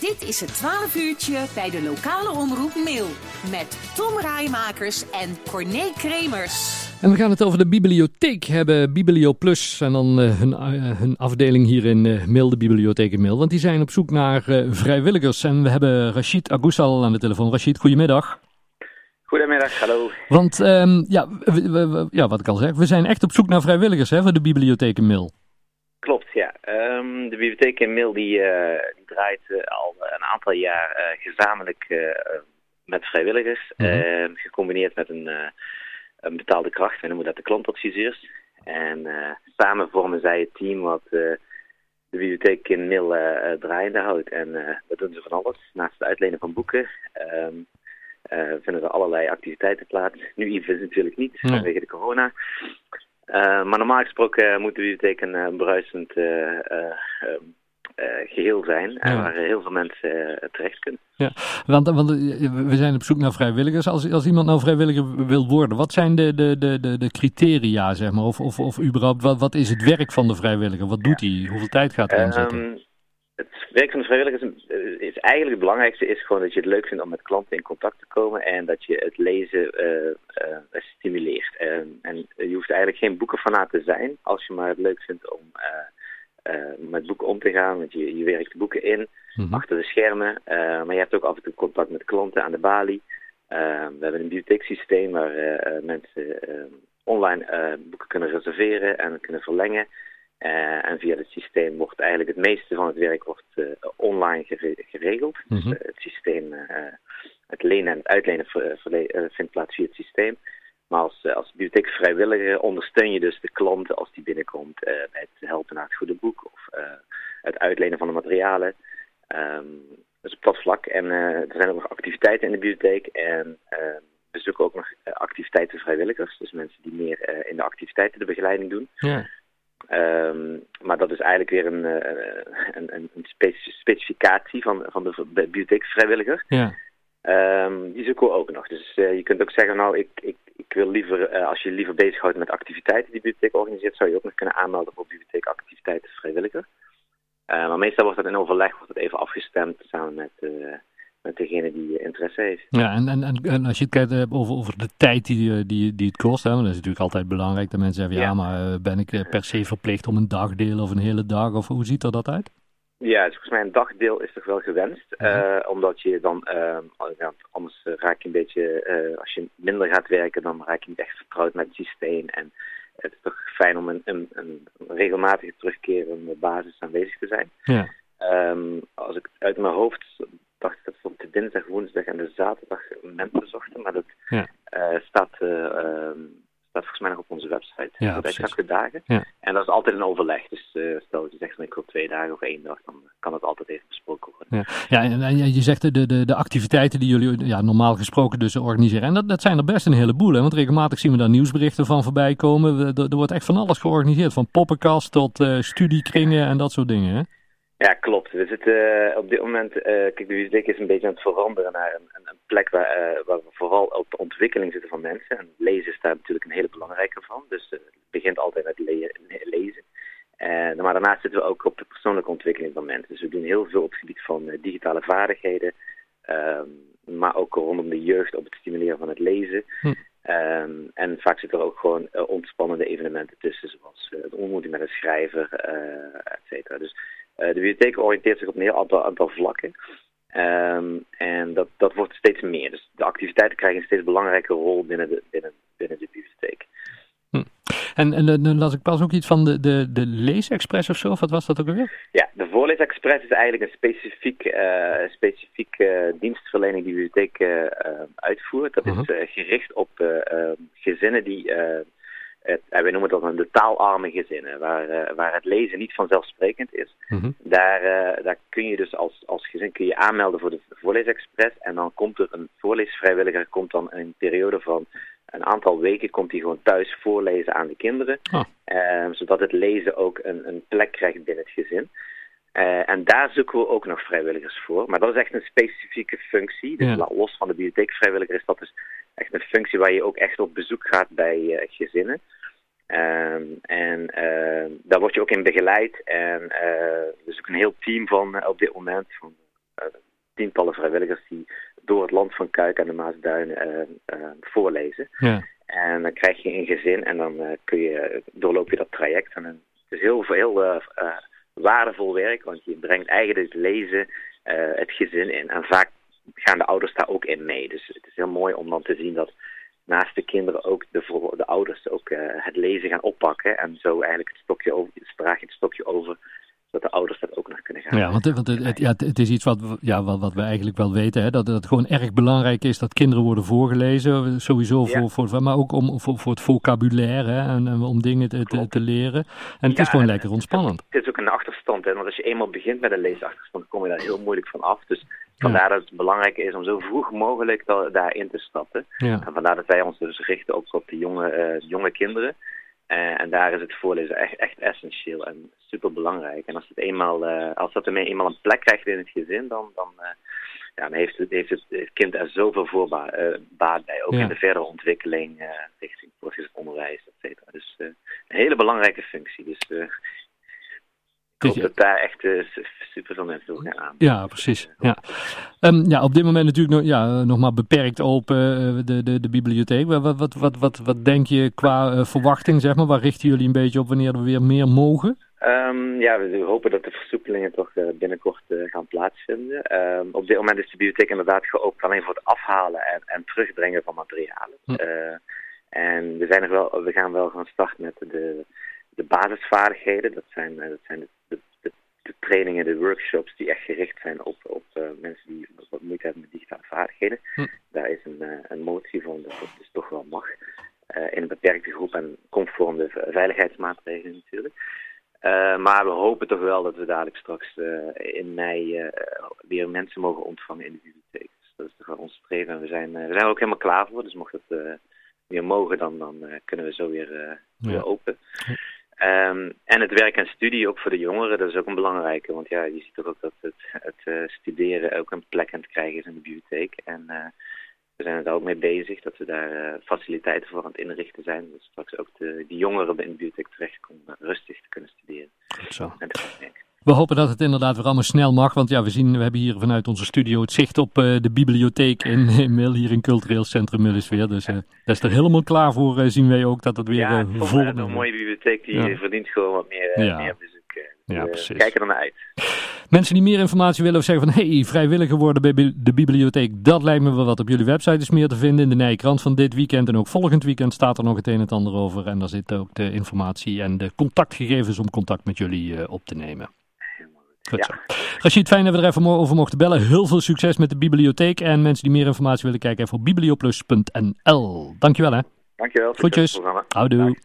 Dit is het 12 uurtje bij de lokale omroep Mail. Met Tom Rijmakers en Corné Kremers. En we gaan het over de bibliotheek hebben, Biblio Plus. En dan uh, hun, uh, hun, afdeling hier in uh, Mail, de bibliotheek in Mail. Want die zijn op zoek naar vrijwilligers. En we hebben Rachid Agoussal aan de telefoon. Rachid, goedemiddag. Goedemiddag, hallo. Want um, ja, we, we, ja, wat ik al zeg, we zijn echt op zoek naar vrijwilligers hè, voor de bibliotheek in Mail. Klopt, ja. Um, de bibliotheek in Mail die, die draait al een aantal jaar gezamenlijk met vrijwilligers. Mm -hmm. gecombineerd met een een betaalde kracht. Wij noemen dat de klantadviseurs. En samen vormen zij het team wat de bibliotheek in Mil draaiende houdt. En dat doen ze van alles. Naast het uitlenen van boeken um, vinden er allerlei activiteiten plaats. Nu even natuurlijk niet, vanwege de corona. Maar normaal gesproken moet de bibliotheek een bruisend uh, geheel zijn. En waar heel veel mensen terecht kunnen. Ja, want, want we zijn op zoek naar vrijwilligers. Als, als iemand nou vrijwilliger wil worden, wat zijn de, de, de, de, criteria, zeg maar? Of, of, of überhaupt, wat, wat is het werk van de vrijwilliger? Wat doet hij? Hoeveel tijd gaat hij inzetten? Um, het werk van de vrijwilliger is, is, eigenlijk het belangrijkste is gewoon dat je het leuk vindt om met klanten in contact te komen en dat je het lezen uh, stimuleert. en je hoeft eigenlijk geen boekenfanaat te zijn als je maar het leuk vindt om uh, met boeken om te gaan. Want je, je werkt boeken in, mm -hmm. achter de schermen. Maar je hebt ook af en toe contact met klanten aan de balie. We hebben een bibliotheeksysteem waar mensen online boeken kunnen reserveren en kunnen verlengen. En via het systeem wordt eigenlijk het meeste van het werk wordt, online gere geregeld. Mm -hmm. dus, het systeem, het lenen en het uitlenen vindt plaats via het systeem. Maar als, eh, als bibliotheekvrijwilliger ondersteun je dus de klanten als die binnenkomt bij het helpen naar het goede boek of het uitlenen van de materialen. Um, dus op dat vlak. En er zijn ook nog activiteiten in de bibliotheek en we zoeken ook nog activiteiten vrijwilligers. Dus mensen die meer in de activiteiten de begeleiding doen. Ja. Um, maar dat is eigenlijk weer een, een, een, een specificatie van, van de bibliotheekvrijwilliger. Ja. Um, die zoeken we ook nog. Dus uh, je kunt ook zeggen, nou, ik, ik, ik wil liever, uh, als je liever bezighoudt met activiteiten die de bibliotheek organiseert, zou je ook nog kunnen aanmelden voor bibliotheekactiviteiten vrijwilliger. Uh, maar meestal wordt dat in overleg, wordt het even afgestemd samen met, met degene die interesse heeft. Ja, en, en, en als je het kijkt over, over de tijd die, die, die het kost, hè, dat is natuurlijk altijd belangrijk dat mensen zeggen, ja, ja maar ben ik per se verplicht om een dagdeel of een hele dag, of hoe ziet er dat uit? Ja, dus volgens mij een dagdeel is toch wel gewenst. Uh, omdat je dan, uh, anders raak je een beetje, uh, als je minder gaat werken, dan raak je niet echt vertrouwd met het systeem. En het is toch fijn om een, een, een regelmatige terugkerende basis aanwezig te zijn. Ja. Um, als ik uit mijn hoofd dacht dat voor de dinsdag, woensdag en de zaterdag mensen zochten, maar dat ja. staat ehm, staat volgens mij nog op onze website. Ja, exacte dagen. Ja. En dat is altijd een overleg. Dus uh, stel dat je zegt, ik wil twee dagen of één dag, dan kan het altijd even besproken worden. Ja, ja en, en je zegt de, de, de activiteiten die jullie ja, normaal gesproken dus organiseren. En dat, dat zijn er best een heleboel. Hè? Want regelmatig zien we daar nieuwsberichten van voorbij komen. Er, er wordt echt van alles georganiseerd. Van poppenkast tot uh, studiekringen en dat soort dingen. Hè? Ja, klopt. We zitten uh, op dit moment, uh, kijk, de bibliotheek is een beetje aan het veranderen naar een, een, een plek waar, uh, waar, we vooral op de ontwikkeling zitten van mensen. En lezen is daar natuurlijk een hele belangrijke van. Dus het begint altijd met le lezen. maar daarnaast zitten we ook op de persoonlijke ontwikkeling van mensen. Dus we doen heel veel op het gebied van digitale vaardigheden. Ehm, maar ook rondom de jeugd op het stimuleren van het lezen. Hm. Um, en vaak zitten er ook gewoon ontspannende evenementen tussen, zoals het ontmoeten met een schrijver, et cetera. Dus uh, de bibliotheek oriënteert zich op een heel aantal, aantal vlakken. Um, en dat, dat wordt steeds meer. Dus de activiteiten krijgen een steeds belangrijke rol binnen de, binnen, binnen de bibliotheek. Hm. En, en dan las ik pas ook iets van de, de, de Leesexpress of zo, of wat was dat ook alweer? Ja, de Voorleesexpress is eigenlijk een specifiek, uh, specifiek uh, dienstverlening die de bibliotheek uh, uitvoert. Dat is gericht op gezinnen die het, en wij noemen dat dan de taalarme gezinnen, waar, uh, waar het lezen niet vanzelfsprekend is. Mm-hmm. daar, uh, daar kun je dus als, als gezin kun je aanmelden voor de voorleesexpress en dan komt er een voorleesvrijwilliger, komt dan in een periode van een aantal weken, komt hij gewoon thuis voorlezen aan de kinderen, oh. uh, zodat het lezen ook een, een plek krijgt binnen het gezin. Uh, en daar zoeken we ook nog vrijwilligers voor. Maar dat is echt een specifieke functie. Dus ja. los van de bibliotheekvrijwilliger is dat dus functie waar je ook echt op bezoek gaat bij uh, gezinnen. Um, en uh, daar word je ook in begeleid. En uh, er is ook een heel team van uh, op dit moment. Van tientallen vrijwilligers die door het land van Kuik en de Maasduinen voorlezen. Ja. En dan krijg je een gezin en dan kun je, doorloop je dat traject. En het is heel, heel waardevol werk, want je brengt eigenlijk het lezen het gezin in. En vaak gaan de ouders daar ook in mee. Dus het is heel mooi om dan te zien dat naast de kinderen ook de, de ouders ook uh, het lezen gaan oppakken. En zo eigenlijk het stokje over, je het stokje over dat de ouders dat ook nog kunnen gaan. Ja, want, want het, ja, het is iets wat, ja, wat, wat we eigenlijk wel weten, hè, dat het gewoon erg belangrijk is dat kinderen worden voorgelezen, sowieso voor, voor, maar ook om, voor, voor het vocabulaire hè, en, en, om dingen te, te, leren. En het is gewoon lekker ontspannend. Het is ook een achterstand, hè, want als je eenmaal begint met een leesachterstand, kom je daar heel moeilijk van af. Dus vandaar dat het belangrijk is om zo vroeg mogelijk daarin te stappen. En vandaar dat wij ons dus richten ook op de jonge, uh, jonge kinderen. Uh, en daar is het voorlezen echt, echt essentieel en super belangrijk. En als, het eenmaal, uh, als dat ermee eenmaal een plek krijgt in het gezin, dan, dan, ja, dan heeft, het, heeft het, kind er zoveel voorbaat bij. Ook in de verdere ontwikkeling richting voortgezet onderwijs, et cetera. Dus een hele belangrijke functie. Dus ik hoop dat daar echt uh, super veel mensen door gaan aan. Ja, precies. Ja. Um, ja, op dit moment natuurlijk nog, ja, nog maar beperkt open uh, de, de, de bibliotheek. Wat, wat, wat, wat, wat denk je qua uh, verwachting, zeg maar? Waar richten jullie een beetje op wanneer we weer meer mogen? Um, ja, we hopen dat de versoepelingen toch binnenkort gaan plaatsvinden. Um, op dit moment is de bibliotheek inderdaad geopend alleen voor het afhalen en, en terugbrengen van materialen. Hm. en we, zijn er wel, we gaan wel gaan starten met de de basisvaardigheden. Dat zijn, dat zijn de de trainingen, de workshops die echt gericht zijn op, op uh, mensen die wat moeite hebben met digitale vaardigheden. Hm. Daar is een, uh, een motie van dat dat dus toch wel mag. Uh, in een beperkte groep en conform de veiligheidsmaatregelen natuurlijk. maar we hopen toch wel dat we dadelijk straks in mei weer mensen mogen ontvangen in de bibliotheek. Dus dat is toch wel ons streven. En we zijn, we zijn er ook helemaal klaar voor. Dus mocht het weer mogen, dan, dan kunnen we zo weer, weer open. Um, en het werk en studie ook voor de jongeren, dat is ook een belangrijke. Want ja, je ziet toch ook dat het, het uh, studeren ook een plek aan het krijgen is in de bibliotheek. En uh, we zijn er daar ook mee bezig dat we daar uh, faciliteiten voor aan het inrichten zijn. Dat straks ook de, jongeren in de bibliotheek terecht komen rustig te kunnen studeren. Goed zo. En we hopen dat het inderdaad weer allemaal snel mag. Want ja, we, zien, we hebben hier vanuit onze studio het zicht op uh, de bibliotheek in, in Mil, hier in Cultureel Centrum Mullisweer. Dus uh, dat is er helemaal klaar voor, uh, zien wij ook, dat het weer ja, vol... Ja, een mooie bibliotheek, die ja. verdient gewoon wat meer, ja. meer bezoek. Ja, precies. Kijken er naar uit. Mensen die meer informatie willen of zeggen van hey, vrijwilliger worden bij de bibliotheek, dat lijkt me wel wat op jullie website is meer te vinden. In de Nijkrant van dit weekend en ook volgend weekend staat er nog het een en het ander over. En daar zit ook de informatie en de contactgegevens om contact met jullie op te nemen. Goed ja. zo. Fijn dat we er even over mochten bellen. Heel veel succes met de bibliotheek. En mensen die meer informatie willen kijken, even op biblioplus.nl. Dankjewel hè. Dankjewel. Groetjes. Houdoe.